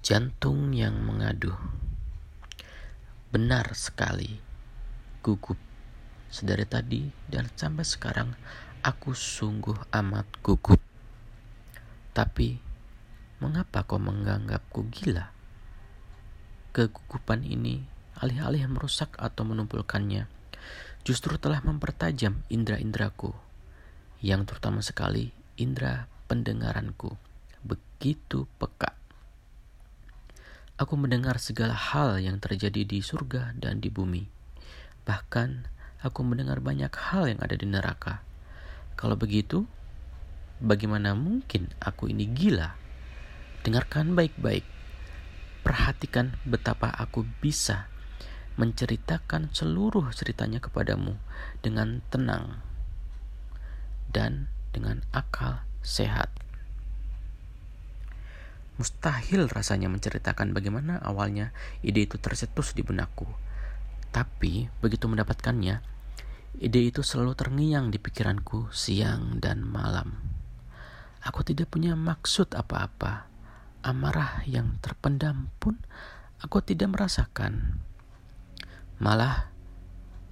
Jantung yang mengadu. Benar sekali. Gugup. Sedari tadi dan sampai sekarang aku sungguh amat gugup. Tapi mengapa kau menganggapku gila? Kegugupan ini alih-alih merusak atau menumpulkannya, justru telah mempertajam indera-indraku, yang terutama sekali indera pendengaranku, begitu peka. Aku mendengar segala hal yang terjadi di surga dan di bumi. Bahkan aku mendengar banyak hal yang ada di neraka. Kalau begitu, bagaimana mungkin aku ini gila? Dengarkan baik-baik. Perhatikan betapa aku bisa menceritakan seluruh ceritanya kepadamu dengan tenang dan dengan akal sehat. Mustahil rasanya menceritakan bagaimana awalnya ide itu tercetus di benakku. Tapi begitu mendapatkannya, ide itu selalu terngiang di pikiranku siang dan malam. Aku tidak punya maksud apa-apa. Amarah yang terpendam pun aku tidak merasakan. Malah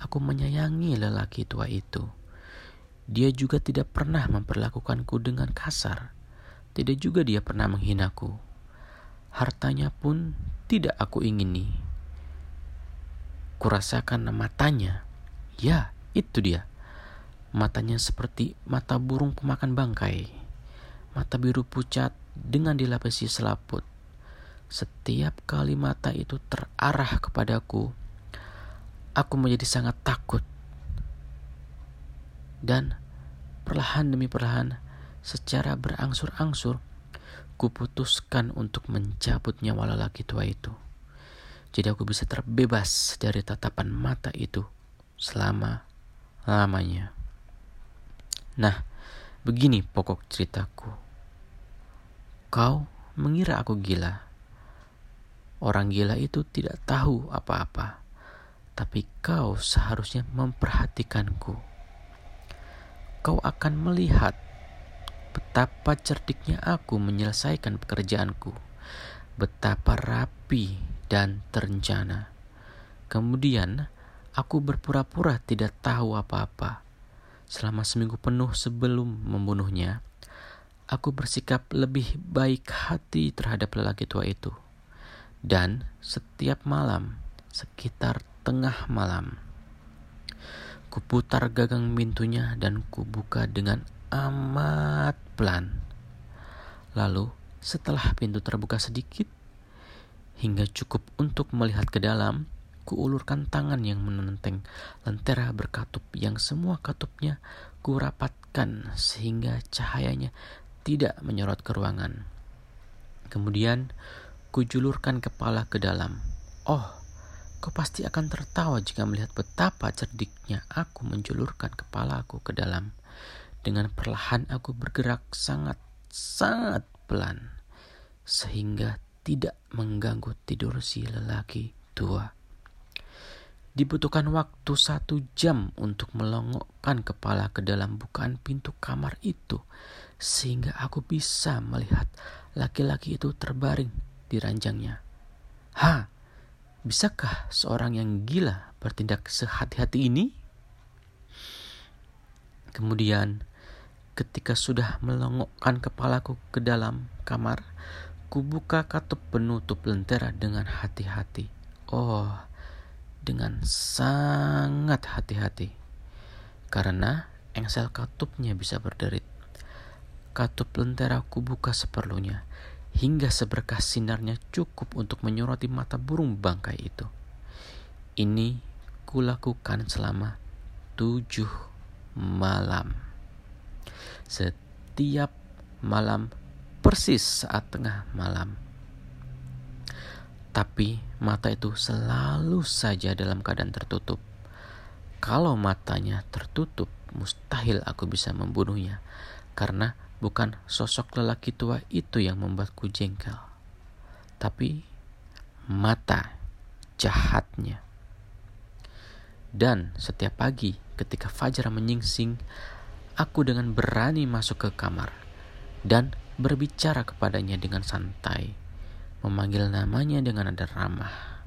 aku menyayangi lelaki tua itu. Dia juga tidak pernah memperlakukanku dengan kasar tidak juga dia pernah menghinaku. Hartanya pun tidak aku ingini. Kurasakan matanya. Ya, itu dia. Matanya seperti mata burung pemakan bangkai. Mata biru pucat dengan dilapisi selaput. Setiap kali mata itu terarah kepadaku, aku menjadi sangat takut. Dan perlahan demi perlahan Secara berangsur-angsur, kuputuskan untuk mencabut nyawa lelaki tua itu. Jadi aku bisa terbebas dari tatapan mata itu selama-lamanya. Nah, begini pokok ceritaku. Kau mengira aku gila. Orang gila itu tidak tahu apa-apa, tapi kau seharusnya memperhatikanku. Kau akan melihat betapa cerdiknya aku menyelesaikan pekerjaanku, betapa rapi dan terencana. Kemudian, aku berpura-pura tidak tahu apa-apa. Selama seminggu penuh sebelum membunuhnya, aku bersikap lebih baik hati terhadap lelaki tua itu. Dan setiap malam, sekitar tengah malam, kuputar gagang pintunya dan kubuka dengan amat pelan. Lalu, setelah pintu terbuka sedikit, hingga cukup untuk melihat ke dalam, kuulurkan tangan yang menenteng lentera berkatup yang semua katupnya kurapatkan sehingga cahayanya tidak menyorot ke ruangan. Kemudian, kujulurkan kepala ke dalam. Oh, kau pasti akan tertawa jika melihat betapa cerdiknya aku menjulurkan kepalaku ke dalam. Dengan perlahan aku bergerak sangat-sangat pelan sehingga tidak mengganggu tidur si lelaki tua. Dibutuhkan waktu satu jam untuk melongokkan kepala ke dalam bukaan pintu kamar itu sehingga aku bisa melihat laki-laki itu terbaring di ranjangnya. Ha, bisakah seorang yang gila bertindak sehati-hati ini? Kemudian Ketika sudah melongokkan kepalaku ke dalam kamar, kubuka katup penutup lentera dengan hati-hati. Oh, dengan sangat hati-hati. Karena engsel katupnya bisa berderit. Katup lentera kubuka seperlunya, hingga seberkas sinarnya cukup untuk menyoroti mata burung bangkai itu. Ini kulakukan selama tujuh malam setiap malam persis saat tengah malam. Tapi mata itu selalu saja dalam keadaan tertutup. Kalau matanya tertutup, mustahil aku bisa membunuhnya karena bukan sosok lelaki tua itu yang membuatku jengkel, tapi mata jahatnya. Dan setiap pagi ketika fajar menyingsing, aku dengan berani masuk ke kamar dan berbicara kepadanya dengan santai. memanggil namanya dengan nada ramah,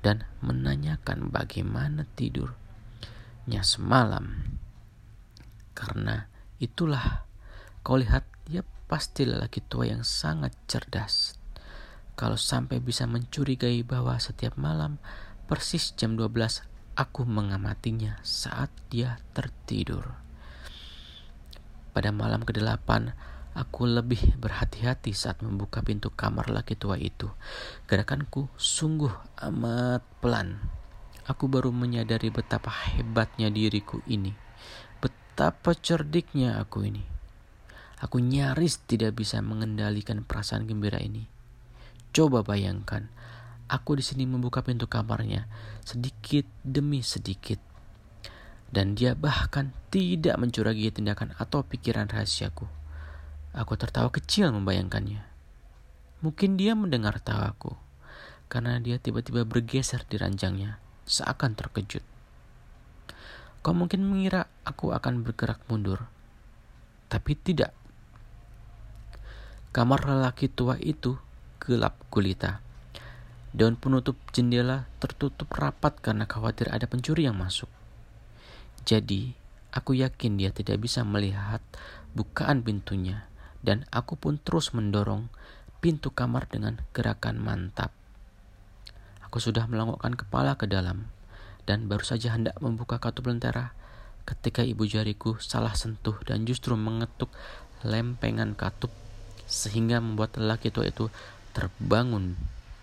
dan menanyakan bagaimana tidurnya semalam. Karena itulah kau lihat dia pasti lelaki tua yang sangat cerdas. Kalau sampai bisa mencurigai bahwa setiap malam persis jam 12 aku mengamatinya saat dia tertidur. Pada malam ke-8, aku lebih berhati-hati saat membuka pintu kamar laki tua itu. Gerakanku sungguh amat pelan. Aku baru menyadari betapa hebatnya diriku ini. Betapa cerdiknya aku ini. Aku nyaris tidak bisa mengendalikan perasaan gembira ini. Coba bayangkan, aku di sini membuka pintu kamarnya sedikit demi sedikit dan dia bahkan tidak mencurigai tindakan atau pikiran rahasiaku. Aku tertawa kecil membayangkannya. Mungkin dia mendengar tawaku, karena dia tiba-tiba bergeser di ranjangnya, seakan terkejut. Kau mungkin mengira aku akan bergerak mundur, tapi tidak. Kamar lelaki tua itu gelap gulita. Daun penutup jendela tertutup rapat karena khawatir ada pencuri yang masuk. Jadi, aku yakin dia tidak bisa melihat bukaan pintunya, dan aku pun terus mendorong pintu kamar dengan gerakan mantap. Aku sudah melongokkan kepala ke dalam, dan baru saja hendak membuka katup lentera ketika ibu jariku salah sentuh dan justru mengetuk lempengan katup sehingga membuat lelaki tua itu terbangun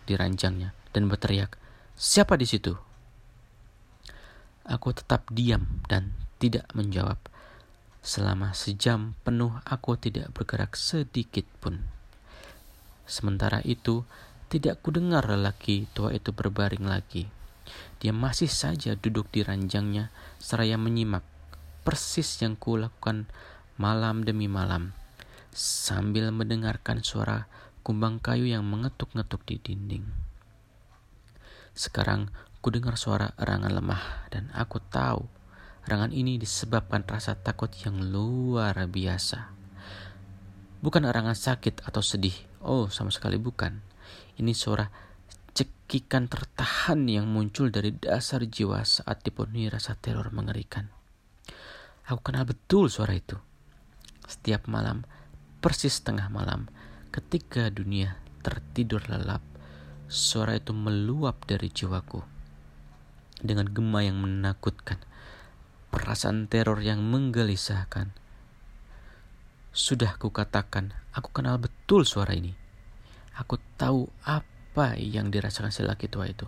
di ranjangnya dan berteriak, "Siapa di situ?" Aku tetap diam dan tidak menjawab. Selama sejam penuh aku tidak bergerak sedikit pun. Sementara itu, tidak kudengar lelaki tua itu berbaring lagi. Dia masih saja duduk di ranjangnya seraya menyimak persis yang kulakukan malam demi malam sambil mendengarkan suara kumbang kayu yang mengetuk-ngetuk di dinding. Sekarang Ku dengar suara erangan lemah dan aku tahu erangan ini disebabkan rasa takut yang luar biasa. Bukan erangan sakit atau sedih. Oh, sama sekali bukan. Ini suara cekikan tertahan yang muncul dari dasar jiwa saat dipenuhi rasa teror mengerikan. Aku kenal betul suara itu. Setiap malam, persis tengah malam, ketika dunia tertidur lelap, suara itu meluap dari jiwaku dengan gema yang menakutkan, perasaan teror yang menggelisahkan. Sudah kukatakan, aku kenal betul suara ini. Aku tahu apa yang dirasakan si laki tua itu.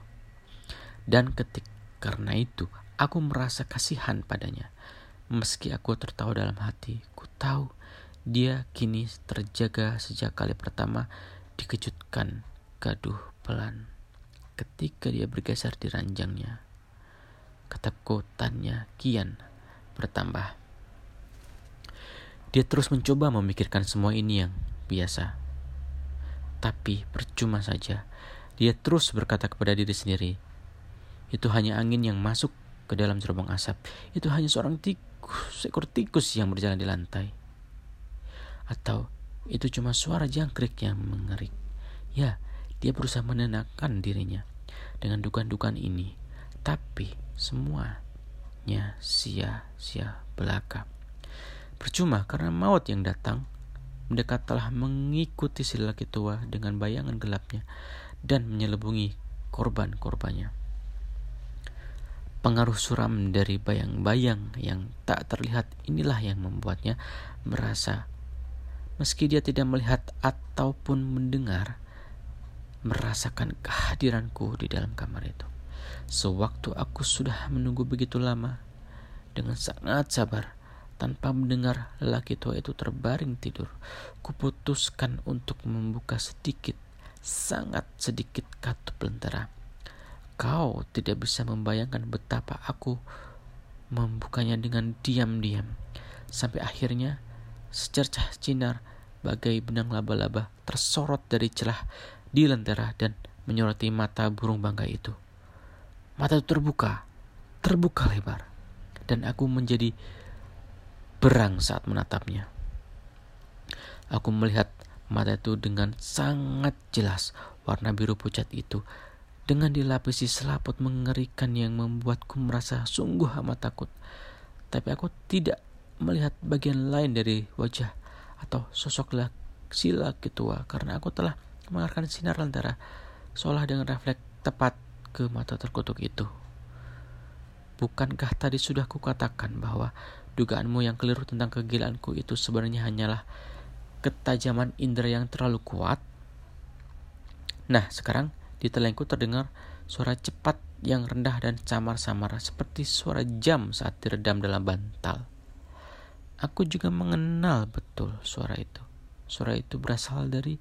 Dan ketik karena itu, aku merasa kasihan padanya. Meski aku tertawa dalam hati, ku tahu dia kini terjaga sejak kali pertama dikejutkan gaduh pelan ketika dia bergeser di ranjangnya ketakutannya kian bertambah. Dia terus mencoba memikirkan semua ini yang biasa. Tapi percuma saja. Dia terus berkata kepada diri sendiri, itu hanya angin yang masuk ke dalam cerobong asap. Itu hanya seorang tikus, seekor tikus yang berjalan di lantai. Atau itu cuma suara jangkrik yang mengerik. Ya, dia berusaha menenangkan dirinya dengan dugaan-dugaan ini. Tapi semuanya sia-sia belaka. Percuma karena maut yang datang mendekat telah mengikuti si lelaki tua dengan bayangan gelapnya dan menyelubungi korban-korbannya. Pengaruh suram dari bayang-bayang yang tak terlihat inilah yang membuatnya merasa meski dia tidak melihat ataupun mendengar merasakan kehadiranku di dalam kamar itu. Sewaktu aku sudah menunggu begitu lama, dengan sangat sabar, tanpa mendengar lelaki tua itu terbaring tidur, kuputuskan untuk membuka sedikit, sangat sedikit katup lentera. Kau tidak bisa membayangkan betapa aku membukanya dengan diam-diam, sampai akhirnya secercah sinar bagai benang laba-laba tersorot dari celah di lentera dan menyoroti mata burung bangga itu. Mata itu terbuka, terbuka lebar, dan aku menjadi berang saat menatapnya. Aku melihat mata itu dengan sangat jelas, warna biru pucat itu dengan dilapisi selaput mengerikan yang membuatku merasa sungguh amat takut. Tapi aku tidak melihat bagian lain dari wajah atau sosok si laki tua karena aku telah mengarahkan sinar lentera seolah dengan refleks tepat ke mata terkutuk itu. Bukankah tadi sudah kukatakan bahwa dugaanmu yang keliru tentang kegilaanku itu sebenarnya hanyalah ketajaman indera yang terlalu kuat? Nah, sekarang di telengku terdengar suara cepat yang rendah dan samar-samar seperti suara jam saat diredam dalam bantal. Aku juga mengenal betul suara itu. Suara itu berasal dari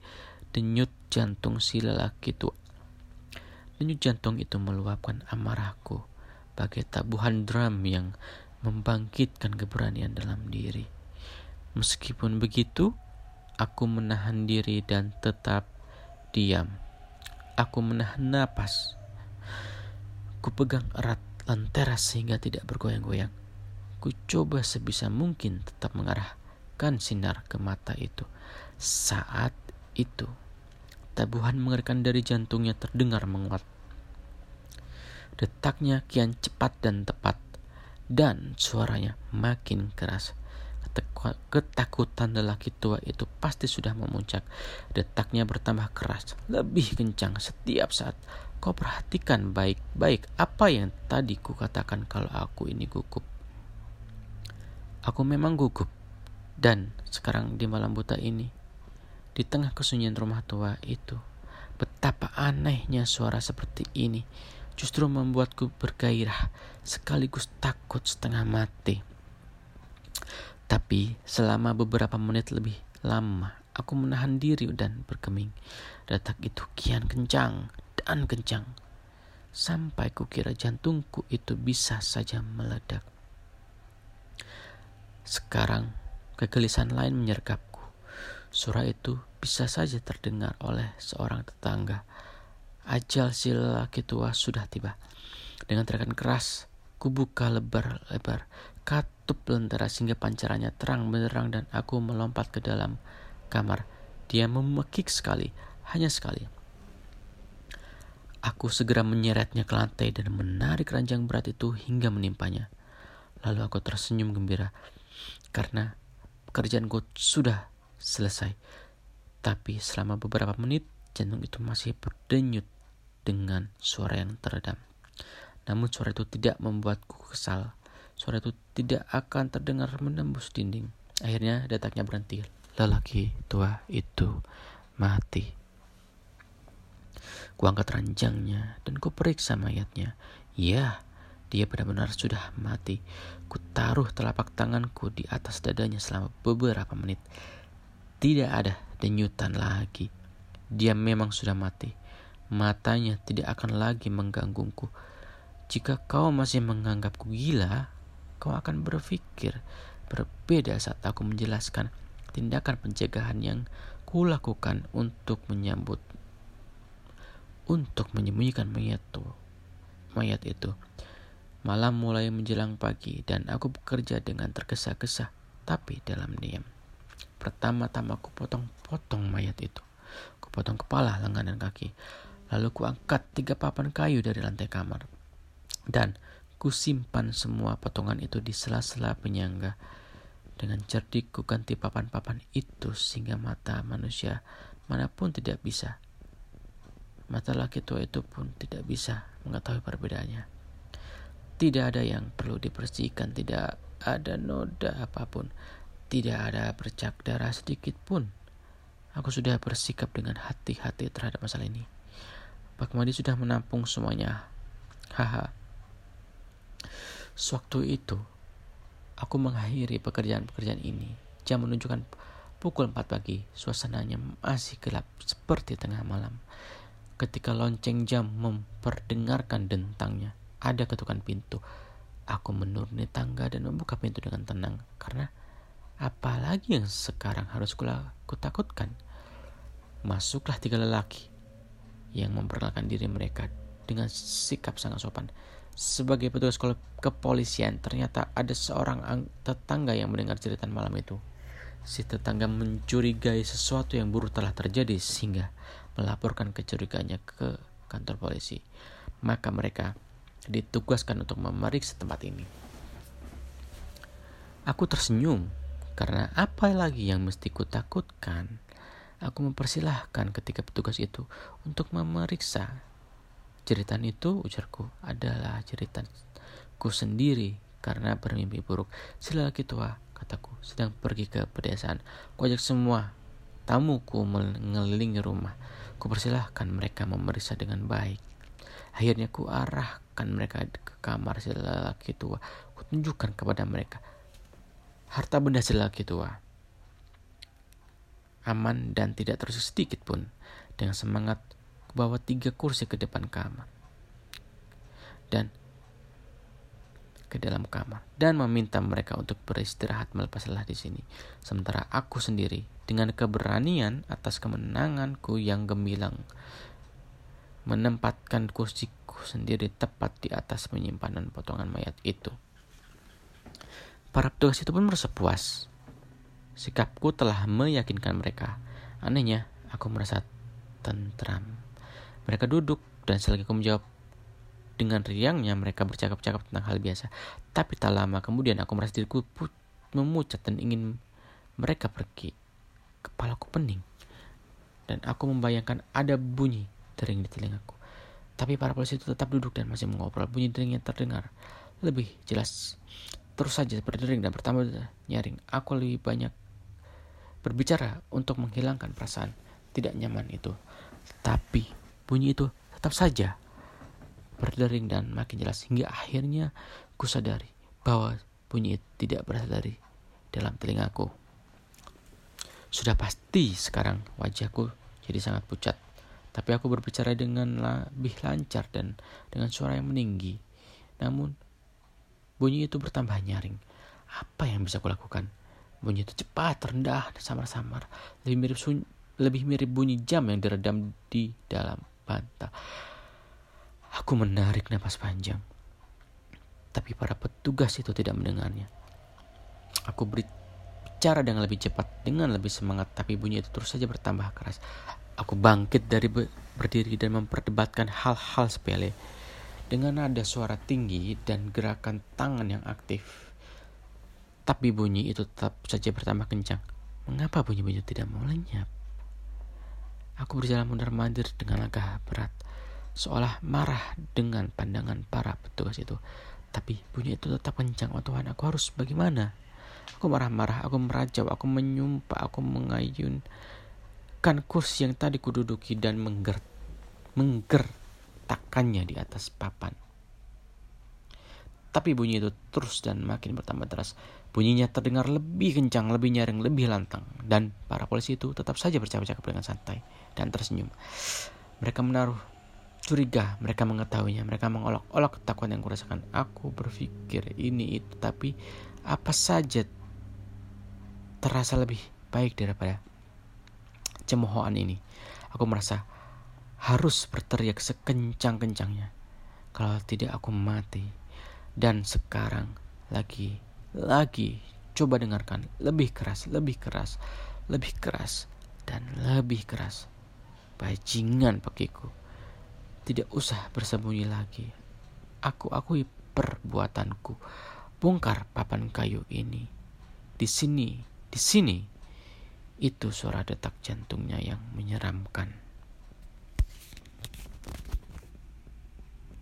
denyut jantung si lelaki tua. Denyut jantung itu meluapkan amarahku bagai tabuhan drum yang membangkitkan keberanian dalam diri. Meskipun begitu, aku menahan diri dan tetap diam. Aku menahan napas. Kupegang erat lentera sehingga tidak bergoyang-goyang. Ku coba sebisa mungkin tetap mengarahkan sinar ke mata itu. Saat itu, tabuhan mengerikan dari jantungnya terdengar menguat. Detaknya kian cepat dan tepat, dan suaranya makin keras. Ketakutan lelaki tua itu pasti sudah memuncak. Detaknya bertambah keras, lebih kencang setiap saat. Kau perhatikan baik-baik apa yang tadi kukatakan kalau aku ini gugup. Aku memang gugup. Dan sekarang di malam buta ini, di tengah kesunyian rumah tua itu, betapa anehnya suara seperti ini justru membuatku bergairah sekaligus takut setengah mati. Tapi selama beberapa menit lebih lama, aku menahan diri dan berkeming. Detak itu kian kencang dan kencang. Sampai kukira jantungku itu bisa saja meledak. Sekarang kegelisahan lain menyergapku. Suara itu bisa saja terdengar oleh seorang tetangga. Ajal si lelaki tua sudah tiba. Dengan teriakan keras, kubuka lebar-lebar katup lentera sehingga pancarannya terang benderang dan aku melompat ke dalam kamar. Dia memekik sekali, hanya sekali. Aku segera menyeretnya ke lantai dan menarik ranjang berat itu hingga menimpanya. Lalu aku tersenyum gembira karena pekerjaanku sudah selesai. Tapi selama beberapa menit jantung itu masih berdenyut dengan suara yang teredam. Namun suara itu tidak membuatku kesal Suara itu tidak akan terdengar menembus dinding. Akhirnya detaknya berhenti. Lelaki tua itu mati. Kuangkat ranjangnya dan kuperiksa mayatnya. Ya, dia benar-benar sudah mati. Ku taruh telapak tanganku di atas dadanya selama beberapa menit. Tidak ada denyutan lagi. Dia memang sudah mati. Matanya tidak akan lagi menggangguku. Jika kau masih menganggapku gila, kau akan berpikir berbeda saat aku menjelaskan tindakan pencegahan yang kulakukan untuk menyambut untuk menyembunyikan mayat itu. Mayat itu. Malam mulai menjelang pagi dan aku bekerja dengan tergesa-gesa tapi dalam diam. Pertama-tama aku potong-potong mayat itu. Kupotong kepala, lengan, dan kaki. Lalu kuangkat tiga papan kayu dari lantai kamar. Dan Kusimpan semua potongan itu di sela-sela penyangga. Dengan cerdik ku ganti papan-papan itu sehingga mata manusia mana pun tidak bisa. Mata laki tua itu pun tidak bisa mengetahui perbedaannya. Tidak ada yang perlu dibersihkan, tidak ada noda apa pun, tidak ada bercak darah sedikit pun. Aku sudah bersikap dengan hati-hati terhadap masalah ini. Pak Madi sudah menampung semuanya. Haha. Sewaktu itu, aku mengakhiri pekerjaan-pekerjaan ini. Jam menunjukkan pukul 4 pagi, suasananya masih gelap seperti tengah malam. Ketika lonceng jam memperdengarkan dentangnya, ada ketukan pintu. Aku menuruni tangga dan membuka pintu dengan tenang karena apalagi yang sekarang harus kutakutkan. Masuklah tiga lelaki yang memperkenalkan diri mereka dengan sikap sangat sopan. Sebagai petugas kepolisian, ternyata ada seorang tetangga yang mendengar cerita malam itu. Si tetangga mencurigai sesuatu yang buruk telah terjadi sehingga melaporkan kecurigaannya ke kantor polisi. Maka mereka ditugaskan untuk memeriksa tempat ini. Aku tersenyum karena apa lagi yang mesti kutakutkan. Aku mempersilahkan ketika petugas itu untuk memeriksa. Jeritan itu, ujarku, adalah jeritanku sendiri karena bermimpi buruk. Si lelaki tua, kataku, sedang pergi ke pedesaan. Kuajak semua tamuku mengelilingi rumah. Kupersilahkan mereka memeriksa dengan baik. Akhirnya ku arahkan mereka ke kamar si lelaki tua. Kutunjukkan kepada mereka harta benda si lelaki tua aman dan tidak tersisa sedikit pun. Dengan semangat, bawa tiga kursi ke depan kamar. Dan ke dalam kamar dan meminta mereka untuk beristirahat melepas lelah di sini. Sementara aku sendiri dengan keberanian atas kemenanganku yang gemilang menempatkan kursiku sendiri tepat di atas penyimpanan potongan mayat itu. Para petugas itu pun merasa puas Sikapku telah meyakinkan mereka. Anehnya, aku merasa tentram. Mereka duduk dan selagi aku menjawab dengan riangnya mereka bercakap-cakap tentang hal biasa. Tapi tak lama kemudian aku merasa diriku memucat dan ingin mereka pergi. Kepalaku pening. Dan aku membayangkan ada bunyi dering di telingaku. Tapi para polisi itu tetap duduk dan masih mengobrol. Bunyi dering yang terdengar lebih jelas. Terus saja berdering dan pertama nyaring. Aku lebih banyak berbicara untuk menghilangkan perasaan tidak nyaman itu. Tapi bunyi itu tetap saja berdering dan makin jelas hingga akhirnya ku sadari bahwa bunyi itu tidak berasal dari dalam telingaku. Sudah pasti sekarang wajahku jadi sangat pucat. Tapi aku berbicara dengan lebih lancar dan dengan suara yang meninggi. Namun bunyi itu bertambah nyaring. Apa yang bisa kulakukan? Bunyi itu cepat, rendah, dan samar-samar. Lebih mirip lebih mirip bunyi jam yang diredam di dalam bantal. Aku menarik napas panjang. Tapi para petugas itu tidak mendengarnya. Aku bicara dengan lebih cepat, dengan lebih semangat, tapi bunyi itu terus saja bertambah keras. Aku bangkit dari berdiri dan memperdebatkan hal-hal sepele. Dengan nada suara tinggi dan gerakan tangan yang aktif, tapi bunyi itu tetap saja bertambah kencang. Mengapa bunyi-bunyi tidak mau lenyap? Aku berjalan mundur-mandir dengan langkah berat, seolah marah dengan pandangan para petugas itu. Tapi bunyi itu tetap kencang. Oh Tuhan, aku harus bagaimana? Aku marah-marah, aku merajau, aku menyumpah, aku mengayunkan kursi yang tadi kududuki dan mengger menggertakannya di atas papan. Tapi bunyi itu terus dan makin bertambah deras. Bunyinya terdengar lebih kencang, lebih nyaring, lebih lantang. Dan para polisi itu tetap saja bercakap-cakap dengan santai dan tersenyum. Mereka menaruh curiga, mereka mengetahuinya, mereka mengolok-olok ketakutan yang kurasakan. Aku berpikir ini itu, tapi apa saja terasa lebih baik daripada cemoohan ini. Aku merasa harus berteriak sekencang-kencangnya. Kalau tidak aku mati. Dan sekarang lagi, lagi coba dengarkan lebih keras, lebih keras, lebih keras, dan lebih keras. Bajingan pakiku. Tidak usah bersembunyi lagi. Aku akui perbuatanku. Bongkar papan kayu ini. Di sini, di sini. Itu suara detak jantungnya yang menyeramkan.